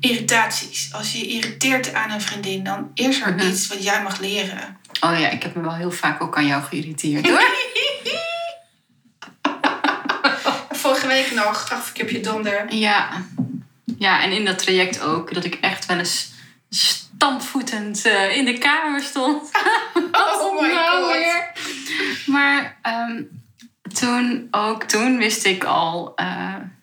Irritaties. Als je je irriteert aan een vriendin, dan is er Mhm. iets wat jij mag leren. Oh ja, ik heb me wel heel vaak ook aan jou geïrriteerd hoor. Vorige week nog, ach, ik heb je donder. Ja. ja, en in dat traject ook. Dat ik echt wel eens stampvoetend eh, in de kamer stond. Oh my Nou god. weer. Maar ehm, toen, ook toen wist ik al...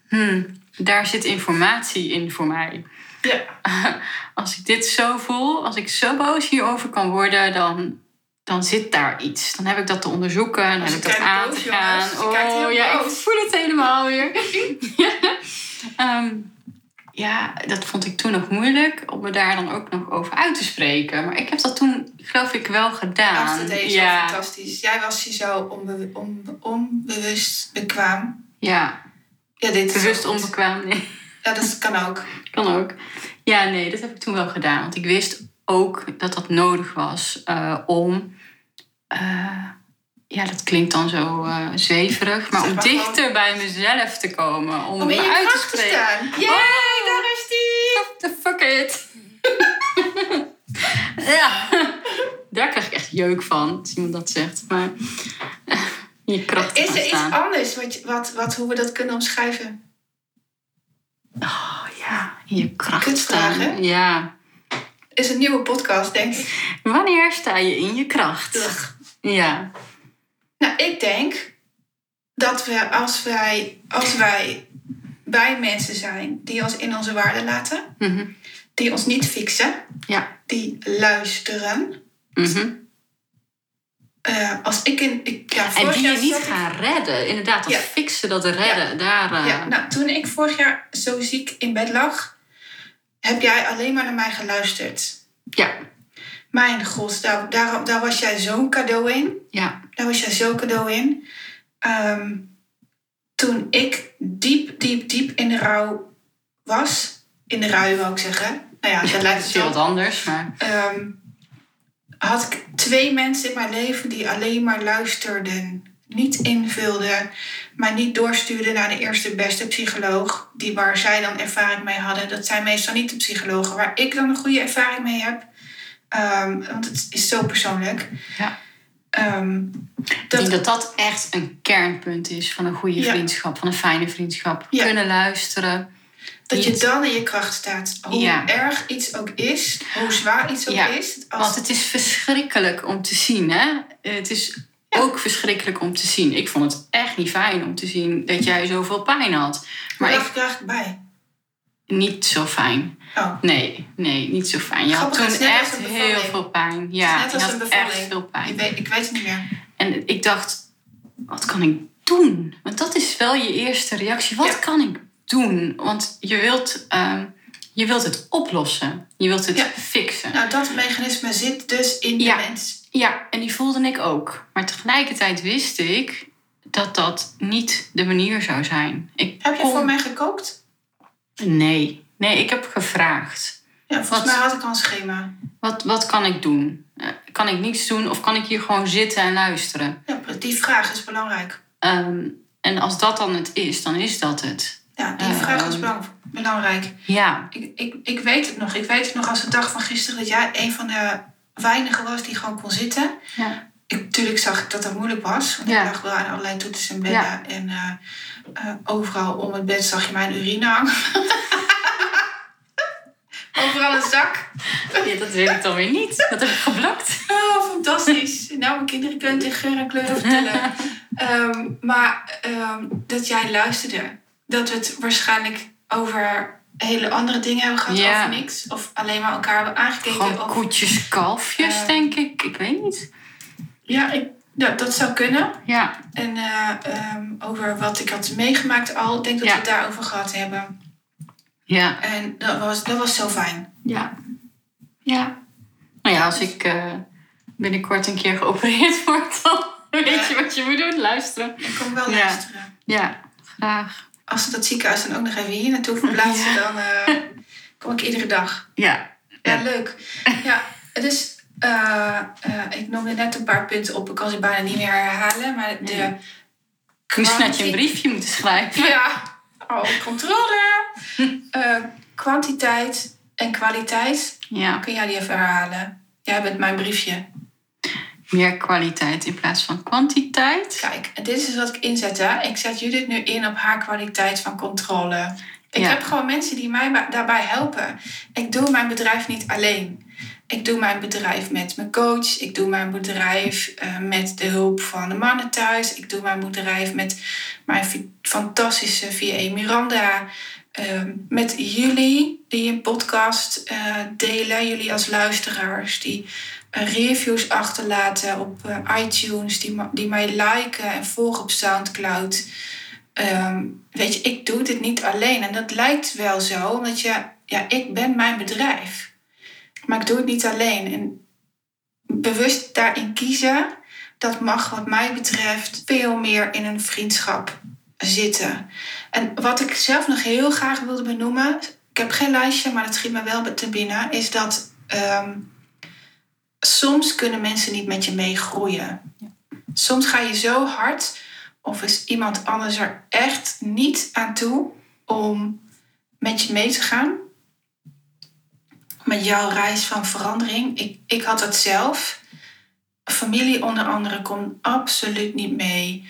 hmm, daar zit informatie in voor mij. Ja. Als ik dit zo voel, als ik zo boos hierover kan worden... dan, dan zit daar iets. Dan heb ik dat te onderzoeken. Dan heb ik dat aan boos, te gaan. jongens. Oh ja, ik voel het helemaal weer. Ehm, ja, dat vond ik toen nog moeilijk om me daar dan ook nog over uit te spreken. Maar ik heb dat toen, geloof ik, wel gedaan. Dat deed ja, fantastisch. Jij was je zo onbe- onbe- onbewust bekwaam. ja, Ja, dit is bewust onbekwaam. Nee, Ja, dat kan ook. kan ook. Ja, nee, dat heb ik toen wel gedaan. Want ik wist ook dat dat nodig was eh, om... eh, ja, dat klinkt dan zo eh, zweverig. Maar om dichter gewoon- bij mezelf te komen. Om, Om in je uit te kracht te spreken. staan. Yay, Oh. daar is die! the fuck it. ja, daar krijg ik echt jeuk van, als iemand dat zegt. Maar je kracht Is er iets anders wat, wat, wat, hoe we dat kunnen omschrijven? Oh ja, in je kracht Kutvragen? staan. Ja. Is een nieuwe podcast, denk ik. Wanneer sta je in je kracht? Ugh. Ja. Nou, ik denk dat we als wij, als wij bij mensen zijn die ons in onze waarde laten, Mhm. die ons niet fixen, Ja. die luisteren. Mhm. Eh, als ik in. Ik, ja, En die je niet ik- gaan redden. Inderdaad, dat Ja. fixen, dat redden. Daar, eh, Ja, nou, toen ik vorig jaar zo ziek in bed lag, heb jij alleen maar naar mij geluisterd. ja. Mijn god, daar, daar, daar was jij zo'n cadeau in. Ja. Daar was jij zo'n cadeau in. Ehm, toen ik diep, diep, diep in de rouw was. In de rui, wou ik zeggen. Nou ja, dat lijkt het heel wat anders, maar... Ehm, had ik twee mensen in mijn leven die alleen maar luisterden. Niet invulden, maar niet doorstuurden naar de eerste beste psycholoog. Die waar zij dan ervaring mee hadden. Dat zijn meestal niet de psychologen waar ik dan een goede ervaring mee heb. Ehm, want het is zo persoonlijk. Ja. Ehm, Ik dat, denk dat dat echt een kernpunt is van een goede Ja. vriendschap, van een fijne vriendschap. Ja. Kunnen luisteren. dat je dan in je kracht staat. Hoe Ja. erg iets ook is, hoe zwaar iets ook Ja, is. Als, Want het is verschrikkelijk om te zien, hè? Het is ook verschrikkelijk om te zien. Ik vond het echt niet fijn om te zien dat jij zoveel pijn had. maar ik, ik er eigenlijk bij. Niet zo fijn. Oh, Nee, nee, niet zo fijn. Je had Grappig, toen echt heel veel pijn. Ja, net je als had een echt veel ik pijn. weet, ik weet het niet meer. En ik dacht, wat kan ik doen? Want dat is wel je eerste reactie. Wat Ja. kan ik doen? Want je wilt, ehm, je wilt het oplossen. Je wilt het Ja. fixen. Nou, dat mechanisme zit dus in de Ja. mens. Ja, en die voelde ik ook. Maar tegelijkertijd wist ik dat dat niet de manier zou zijn. Ik Heb je kon- voor mij gekookt? Nee, nee, ik heb gevraagd. Ja, volgens Wat? mij had ik al een schema. Wat, wat kan ik doen? Eh, kan ik niets doen of kan ik hier gewoon zitten en luisteren? Ja, die vraag is belangrijk. Ehm, en als dat dan het is, dan is dat het. Ja, die Eh, vraag is belang- belangrijk. Ja, Ik, ik, ik weet het nog. Ik weet het nog als de dag van gisteren dat jij een van de weinigen was die gewoon kon zitten. ja, natuurlijk zag ik dat dat moeilijk was. Want Ja. ik lag wel aan allerlei toetsen en bedden. Ja. En eh, eh, overal om het bed zag je mijn urine hangen. overal een zak. Ja, dat weet ik dan weer niet. Dat heb ik geblokt. Oh, fantastisch. Nou, mijn kinderen kunnen tegen geur en kleuren vertellen. Ehm, maar ehm, dat jij luisterde. Dat we het waarschijnlijk over hele andere dingen hebben gehad. Ja. Over niks. Of alleen maar elkaar hebben aangekeken. Gewoon Of, koetjes, kalfjes, Eh. denk ik. Ik weet niet. Ja, ik, ja, dat zou kunnen. Ja, En eh, ehm, over wat ik had meegemaakt al. Ik denk dat Ja. we het daarover gehad hebben. ja, En dat was, dat was zo fijn. ja. Ja. Nou ja, als ik eh, binnenkort een keer geopereerd word, dan weet je wat je moet doen. Luisteren. Ik kom wel Ja. luisteren. Ja, graag. Als ze dat ziekenhuis dan ook nog even hier naartoe verplaatsen, dan eh, kom ik iedere dag. Ja. Ja, leuk. Ja, dus eh, eh, ik noemde net een paar punten op. Ik kan ze bijna niet meer herhalen. Maar de Nee. Misschien had je een briefje moeten schrijven. Ja, oh, controle. Eh, kwantiteit en kwaliteit. Ja, Kun jij die even herhalen? Jij bent mijn briefje. meer kwaliteit in plaats van kwantiteit. Kijk, dit is wat ik inzet. Hè. Ik zet Judith nu in op haar kwaliteit van controle. Ik Ja. heb gewoon mensen die mij daarbij helpen. Ik doe mijn bedrijf niet alleen. Ik doe mijn bedrijf met mijn coach. Ik doe mijn bedrijf eh, met de hulp van de mannen thuis. Ik doe mijn bedrijf met mijn fantastische VA Miranda. Ehm, met jullie die een podcast eh, delen. Jullie als luisteraars die eh, reviews achterlaten op eh, iTunes. Die, die mij liken en volgen op Soundcloud. Ehm, weet je, ik doe dit niet alleen. En dat lijkt wel zo, omdat je, ja, ik ben mijn bedrijf. Maar ik doe het niet alleen. En bewust daarin kiezen, dat mag wat mij betreft veel meer in een vriendschap zitten. En wat ik zelf nog heel graag wilde benoemen, ik heb geen lijstje, maar dat schiet me wel te binnen, is dat ehm, soms kunnen mensen niet met je meegroeien. Soms ga je zo hard of is iemand anders er echt niet aan toe om met je mee te gaan. Met jouw reis van verandering. Ik, ik had het zelf. familie onder andere kon absoluut niet mee.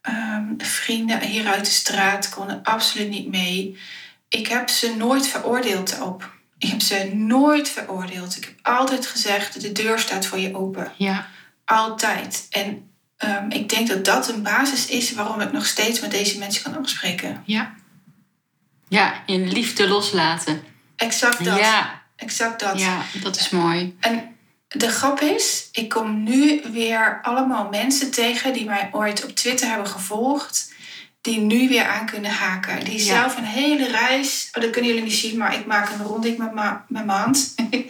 Ehm, vrienden hier uit de straat konden absoluut niet mee. Ik heb ze nooit veroordeeld op. Ik heb ze nooit veroordeeld. Ik heb altijd gezegd, de deur staat voor je open. Ja. Altijd. En ehm, ik denk dat dat een basis is waarom ik nog steeds met deze mensen kan afspreken. Ja. Ja, in liefde loslaten. Exact dat. Ja. Exact dat. Ja, dat is mooi. En de grap is, ik kom nu weer allemaal mensen tegen die mij ooit op Twitter hebben gevolgd. Die nu weer aan kunnen haken. Die Ja. zelf een hele reis. Oh, dat kunnen jullie niet zien, maar ik maak een ronding met, ma- met mijn hand.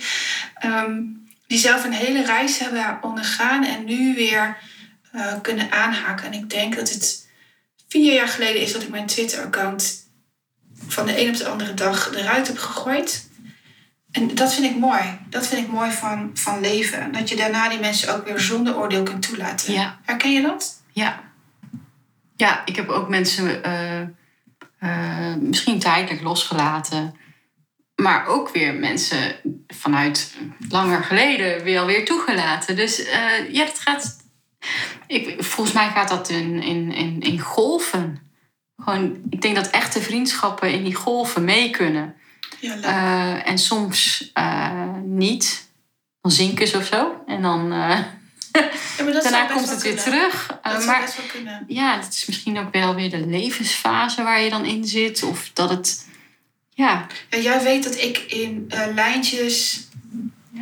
Ehm, die zelf een hele reis hebben ondergaan en nu weer eh, kunnen aanhaken. En ik denk dat het vier jaar geleden is dat ik mijn Twitter-account van de een op de andere dag eruit heb gegooid. En dat vind ik mooi. Dat vind ik mooi van, van leven. Dat je daarna die mensen ook weer zonder oordeel kunt toelaten. Ja. Herken je dat? Ja. Ja, ik heb ook mensen eh, eh, misschien tijdelijk losgelaten. Maar ook weer mensen vanuit langer geleden weer alweer toegelaten. Dus eh, ja, dat gaat. Ik, volgens mij gaat dat in, in, in, in golven. Gewoon, ik denk dat echte vriendschappen in die golven mee kunnen. Ja. Eh, en soms eh, niet. Dan zinken ze of zo. En dan eh, Ja, daarna komt het weer terug. Dat maar best wel kunnen. ja, dat is misschien ook wel weer de levensfase waar je dan in zit. Of dat het. Ja, Ja, jij weet dat ik in lijntjes,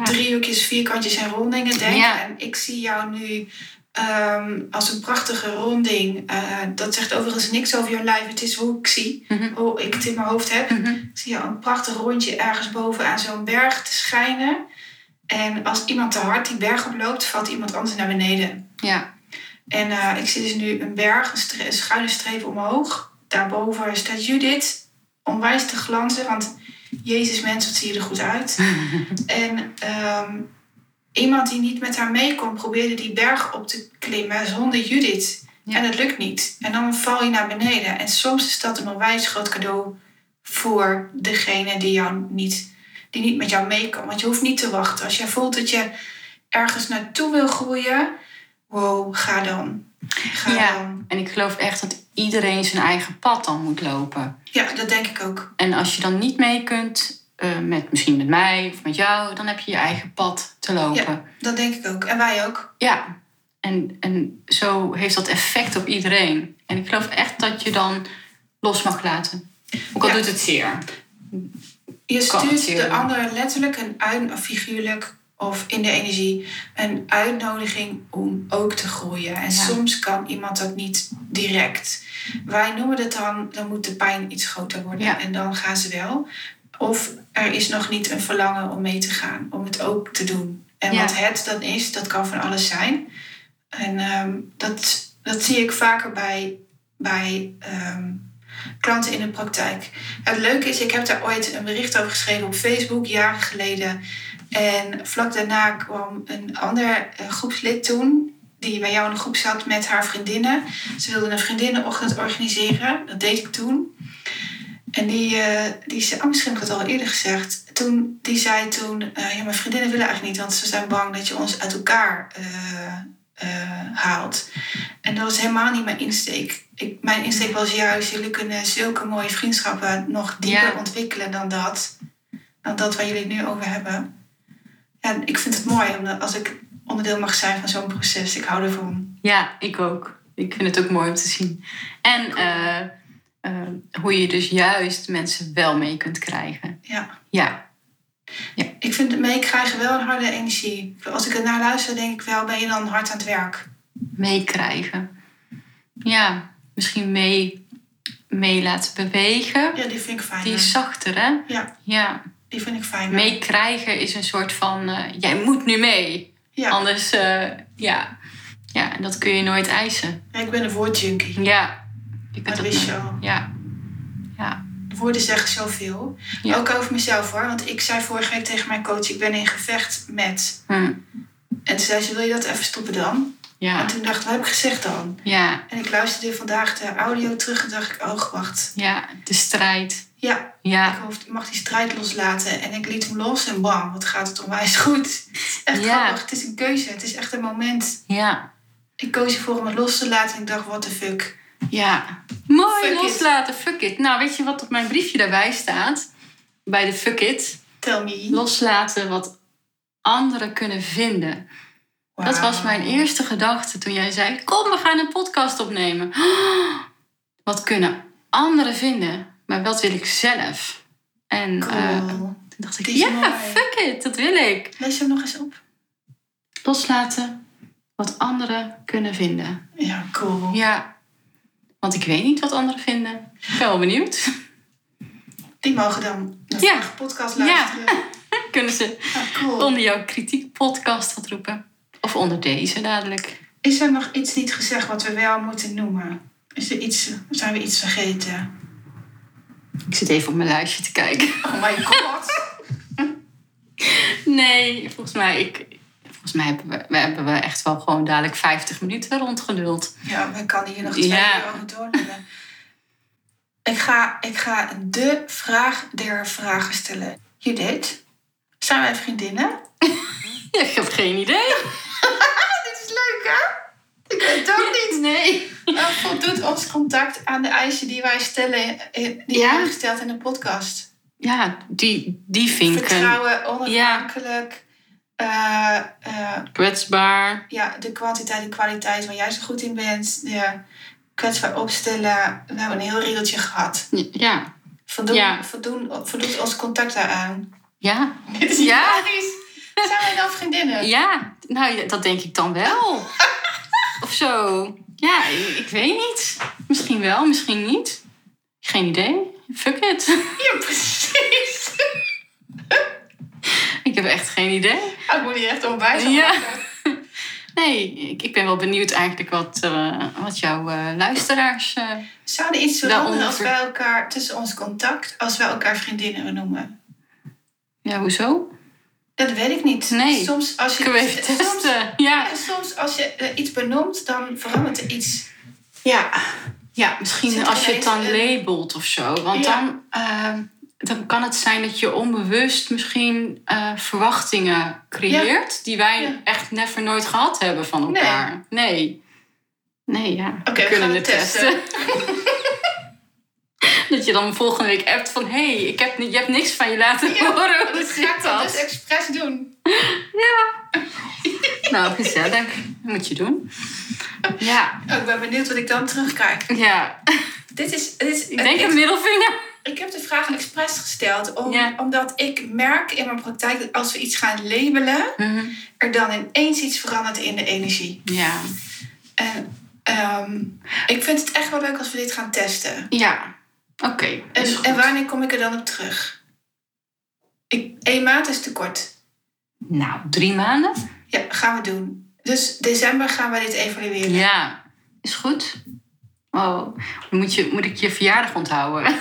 driehoekjes, vierkantjes en rondingen denk. En ik zie jou nu ehm, als een prachtige ronding. Eh, dat zegt overigens niks over jouw lijf. Het is hoe ik zie, Mhm. hoe ik het in mijn hoofd heb. Ik zie jou een prachtig rondje ergens boven aan zo'n berg te schijnen. En als iemand te hard die berg oploopt, valt iemand anders naar beneden. ja, En eh, ik zie dus nu een berg, een schuine streep omhoog. Daarboven staat Judith, onwijs te glanzen, want Jezus mens, wat zie je er goed uit. en ehm, iemand die niet met haar mee kon, probeerde die berg op te klimmen zonder Judith. Ja. En dat lukt niet. En dan val je naar beneden. En soms is dat een onwijs groot cadeau voor degene die, jou niet, die niet met jou mee kan. Want je hoeft niet te wachten. Als jij voelt dat je ergens naartoe wil groeien, wow, ga dan. Ga Ja. dan. En ik geloof echt dat iedereen zijn eigen pad dan moet lopen. Ja, dat denk ik ook. En als je dan niet mee kunt, eh, met, misschien met mij of met jou, dan heb je je eigen pad te lopen. Dat denk ik ook. En wij ook. Ja, en, en zo heeft dat effect op iedereen. En ik geloof echt dat je dan los mag laten. Ook al Ja. doet het zeer. Je stuurt zeer de doen. ander letterlijk uit, of figuurlijk of in de energie een uitnodiging om ook te groeien. En Ja. soms kan iemand dat niet direct. Wij noemen het dan, dan moet de pijn iets groter worden Ja. en dan gaan ze wel. Of er is nog niet een verlangen om mee te gaan, om het ook te doen. En Ja. wat het dan is, dat kan van alles zijn. En ehm, dat, dat zie ik vaker bij, bij ehm, klanten in de praktijk. Het leuke is, ik heb daar ooit een bericht over geschreven op Facebook, jaren geleden. En vlak daarna kwam een ander eh, groepslid toen, die bij jou in de groep zat met haar vriendinnen. Ze wilden een vriendinnenochtend organiseren, dat deed ik toen. En die, eh, die zei, oh, misschien heb ik het al eerder gezegd. Toen, die zei toen, eh, ja, mijn vriendinnen willen eigenlijk niet, want ze zijn bang dat je ons uit elkaar eh, haalt. En dat was helemaal niet mijn insteek. Ik, mijn insteek was juist, jullie kunnen zulke mooie vriendschappen nog dieper Ja. ontwikkelen dan dat. Dan dat waar jullie het nu over hebben. Ja, ik vind het mooi omdat als ik onderdeel mag zijn van zo'n proces. Ik hou ervan. Ja, ik ook. Ik vind het ook mooi om te zien. En eh, eh, hoe je dus juist mensen wel mee kunt krijgen. Ja. Ja, Ik vind het meekrijgen wel een harde energie. Als ik er naar luister, denk ik wel, ben je dan hard aan het werk. meekrijgen. Ja, misschien mee, mee laten bewegen. Ja, die vind ik fijn. Die is zachter, hè? Ja, Ja, die vind ik fijn. meekrijgen is een soort van... eh, jij moet nu mee. Ja. Anders, eh, ja. Ja, en dat kun je nooit eisen. Ja, ik ben een woordjunkie. Ja. Ik Dat wist je al. Ja. Ja. Woorden zeggen zoveel. Ja. Ook over mezelf hoor. Want ik zei vorige week tegen mijn coach, ik ben in gevecht met. Hm. En toen zei ze, wil je dat even stoppen dan? Ja. En toen dacht ik, wat heb ik gezegd dan? Ja. En ik luisterde vandaag de audio terug en dacht ik, oh wacht. Ja. De strijd. Ja, ik Ja, hoef, mag die strijd loslaten. En ik liet hem los en bam, wat gaat het onwijs goed. Het is echt Ja. grappig. Het is een keuze. Het is echt een moment. ja, Ik koos ervoor om het los te laten en ik dacht, what the fuck. Ja. Mooi, Fuck it. loslaten, fuck it. Nou, weet je wat op mijn briefje daarbij staat? Bij de fuck it. Tell me. Loslaten wat anderen kunnen vinden. Dat was mijn eerste gedachte toen jij zei: Kom, we gaan een podcast opnemen. Wat kunnen anderen vinden, maar wat wil ik zelf? En Cool. eh, toen dacht ik: Ja, mooi. fuck it, dat wil ik. Lees hem nog eens op. Loslaten wat anderen kunnen vinden. Ja, cool. Ja, want ik weet niet wat anderen vinden. Ik ben wel benieuwd. Die mogen dan de Ja. vorige podcast luisteren. Kunnen ze Ja, cool. onder jouw kritiekpodcast wat roepen? Of onder deze dadelijk? Is er nog iets niet gezegd wat we wel moeten noemen? Is er iets, zijn we iets vergeten? Ik zit even op mijn lijstje te kijken. Oh my god. Nee, volgens mij, ik, volgens mij hebben, we, we hebben we echt wel gewoon dadelijk 50 minuten rondgeduld. Ja, we kan hier nog twee Ja. uur over doorlullen. Ik ga, ik ga de vraag der vragen stellen. Judith, zijn wij vriendinnen? Ja, ik heb geen idee. Dit is leuk, hè? Ik weet het ook niet. Nee. Nou, voldoet ons contact aan de eisen die wij stellen, in- die Ja. hebben gesteld in de podcast? Ja, die, die vinken. Vertrouwen, onafhankelijk. Eh, eh, Kwetsbaar. ja, de kwantiteit en kwaliteit waar jij zo goed in bent. De kwetsbaar opstellen. We hebben een heel riedeltje gehad. Ja. Voldoen, Ja. voldoen, voldoet ons contact daaraan? Ja. Dit is Ja. Zijn wij dan vriendinnen? Ja, nou dat denk ik dan wel. of zo. Ja, ik, ik weet niet. Misschien wel, misschien niet. Geen idee. Fuck it. Ja, precies. Ik heb echt geen idee. Ah, Ik moet hier echt aan Ja. Nee, ik, ik ben wel benieuwd eigenlijk wat, eh, wat jouw eh, luisteraars... eh, Zou er iets veranderen als wij elkaar tussen ons contact, als wij elkaar vriendinnen noemen? ja, hoezo? Dat weet ik niet. Nee. Soms als je, Kunnen we even soms, testen? Ja. ja, soms als je eh, iets benoemt, dan verandert er iets. Ja, ja misschien als je het dan een- labelt of zo. Want Ja. dan, eh, dan kan het zijn dat je onbewust misschien eh, verwachtingen creëert... die wij Ja. echt never nooit gehad hebben van elkaar. Nee. Nee, ja. Oké, we we kunnen het testen. dat je dan volgende week appt van... hé, hey, ik heb, je hebt niks van je laten Ja, horen. Hoe Dat ga zit ik dan dat? dus expres doen. Nou, gezellig. Moet je doen. Ja, Oh, ik ben benieuwd wat ik dan terugkrijg. ja. Dit is, dit is, Ik denk een middelvinger. Ik heb de vraag expres gesteld om, Ja. omdat ik merk in mijn praktijk dat als we iets gaan labelen, Mhm. er dan ineens iets verandert in de energie. Ja. En ehm, ik vind het echt wel leuk als we dit gaan testen. Ja. Oké. En, wanneer kom ik er dan op terug? Ik, één maand is te kort. Nou, drie maanden? Ja, gaan we doen. Dus december gaan we dit evalueren. Ja. Is goed. Oh, dan moet, je, moet ik je verjaardag onthouden.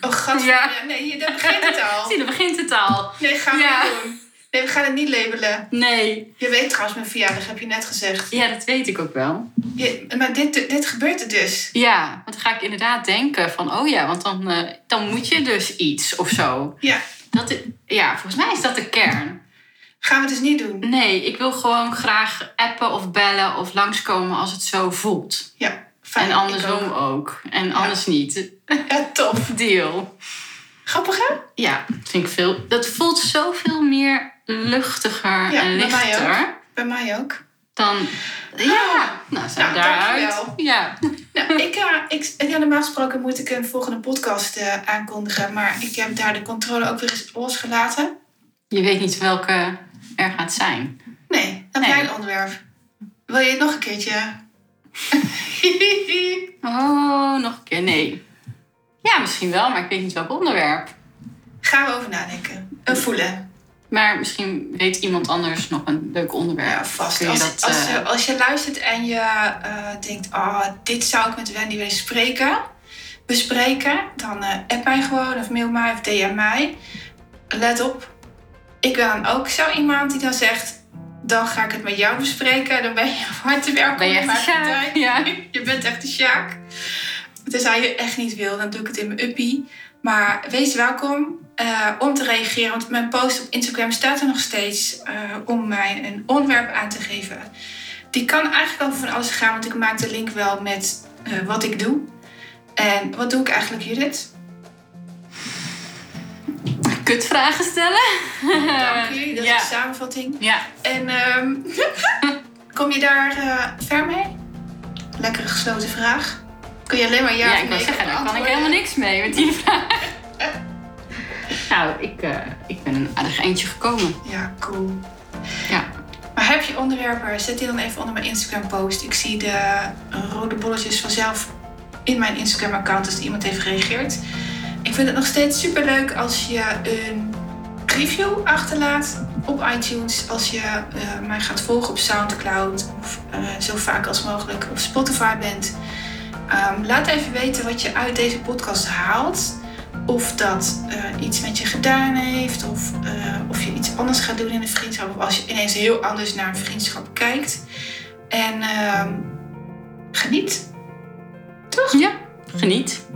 Oh, gat. Ja. Nee, daar begint het al. Zie, dan begint het al. Nee, gaan we Ja. niet doen. Nee, we gaan het niet labelen. Nee. Je weet trouwens mijn verjaardag, heb je net gezegd. Ja, dat weet ik ook wel. Je- maar dit, dit gebeurt er dus. Ja, want dan ga ik inderdaad denken van... oh ja, want dan, eh, dan moet je dus iets of zo. Ja, Dat is, ja, volgens mij is dat de kern. gaan we dus niet doen. Nee, ik wil gewoon graag appen of bellen of langskomen als het zo voelt. Ja, fijn. en andersom ook. ook. En anders niet. Ja, tof. Deal. Grappig hè? Ja, dat vind ik veel. Dat voelt zoveel meer luchtiger Ja, en bij mij lichter Bij mij ook. dan. Ja, nou zijn we Nou, daaruit. Ja. Nou, ik, eh, ik, ja, normaal gesproken moet ik een volgende podcast eh, aankondigen. Maar ik heb daar de controle ook weer eens losgelaten. Je weet niet welke er gaat zijn. Nee, dan Nee. onderwerp. Wil je het nog een keertje? Oh, nog een keer. Nee. Ja, misschien wel, maar ik weet niet welk onderwerp. Gaan we over nadenken. Een voelen. Maar misschien weet iemand anders nog een leuk onderwerp. Ja, vast. Je Als, dat, als, eh, je, als je luistert en je eh, denkt... Oh, dit zou ik met Wendy willen spreken, bespreken... dan app mij gewoon of mail mij of DM mij. Let op. Ik ben dan ook zo iemand die dan zegt... dan ga ik het met jou bespreken. Dan ben je van harte welkom Ben je echt Sjaak? Ja. Je bent echt een sjaak. Tenzij je echt niet wil, dan doe ik het in mijn uppie. Maar wees welkom uh, om te reageren. Want mijn post op Instagram staat er nog steeds uh, om mij een onderwerp aan te geven. Die kan eigenlijk over van alles gaan, want ik maak de link wel met uh, wat ik doe. En wat doe ik eigenlijk, Judith? Kutvragen stellen. Dank je, dat is een samenvatting. Ja. En um, kom je daar ver mee? Lekkere gesloten vraag. Kun je alleen maar ja, ja ik wil zeggen, daar kan ik helemaal niks mee met die vraag. nou, ik, uh, ik ben een aardig eindje gekomen. Ja, cool. Ja. Maar heb je onderwerpen, zet die dan even onder mijn Instagram post. Ik zie de rode bolletjes vanzelf in mijn Instagram account als iemand heeft gereageerd. Ik vind het nog steeds super leuk als je een review achterlaat op iTunes. Als je uh, mij gaat volgen op Soundcloud of uh, zo vaak als mogelijk op Spotify bent. Um, laat even weten wat je uit deze podcast haalt. Of dat uh, iets met je gedaan heeft, of of je iets anders gaat doen in een vriendschap, of als je ineens heel anders naar een vriendschap kijkt. En geniet. Toch? Ja, geniet.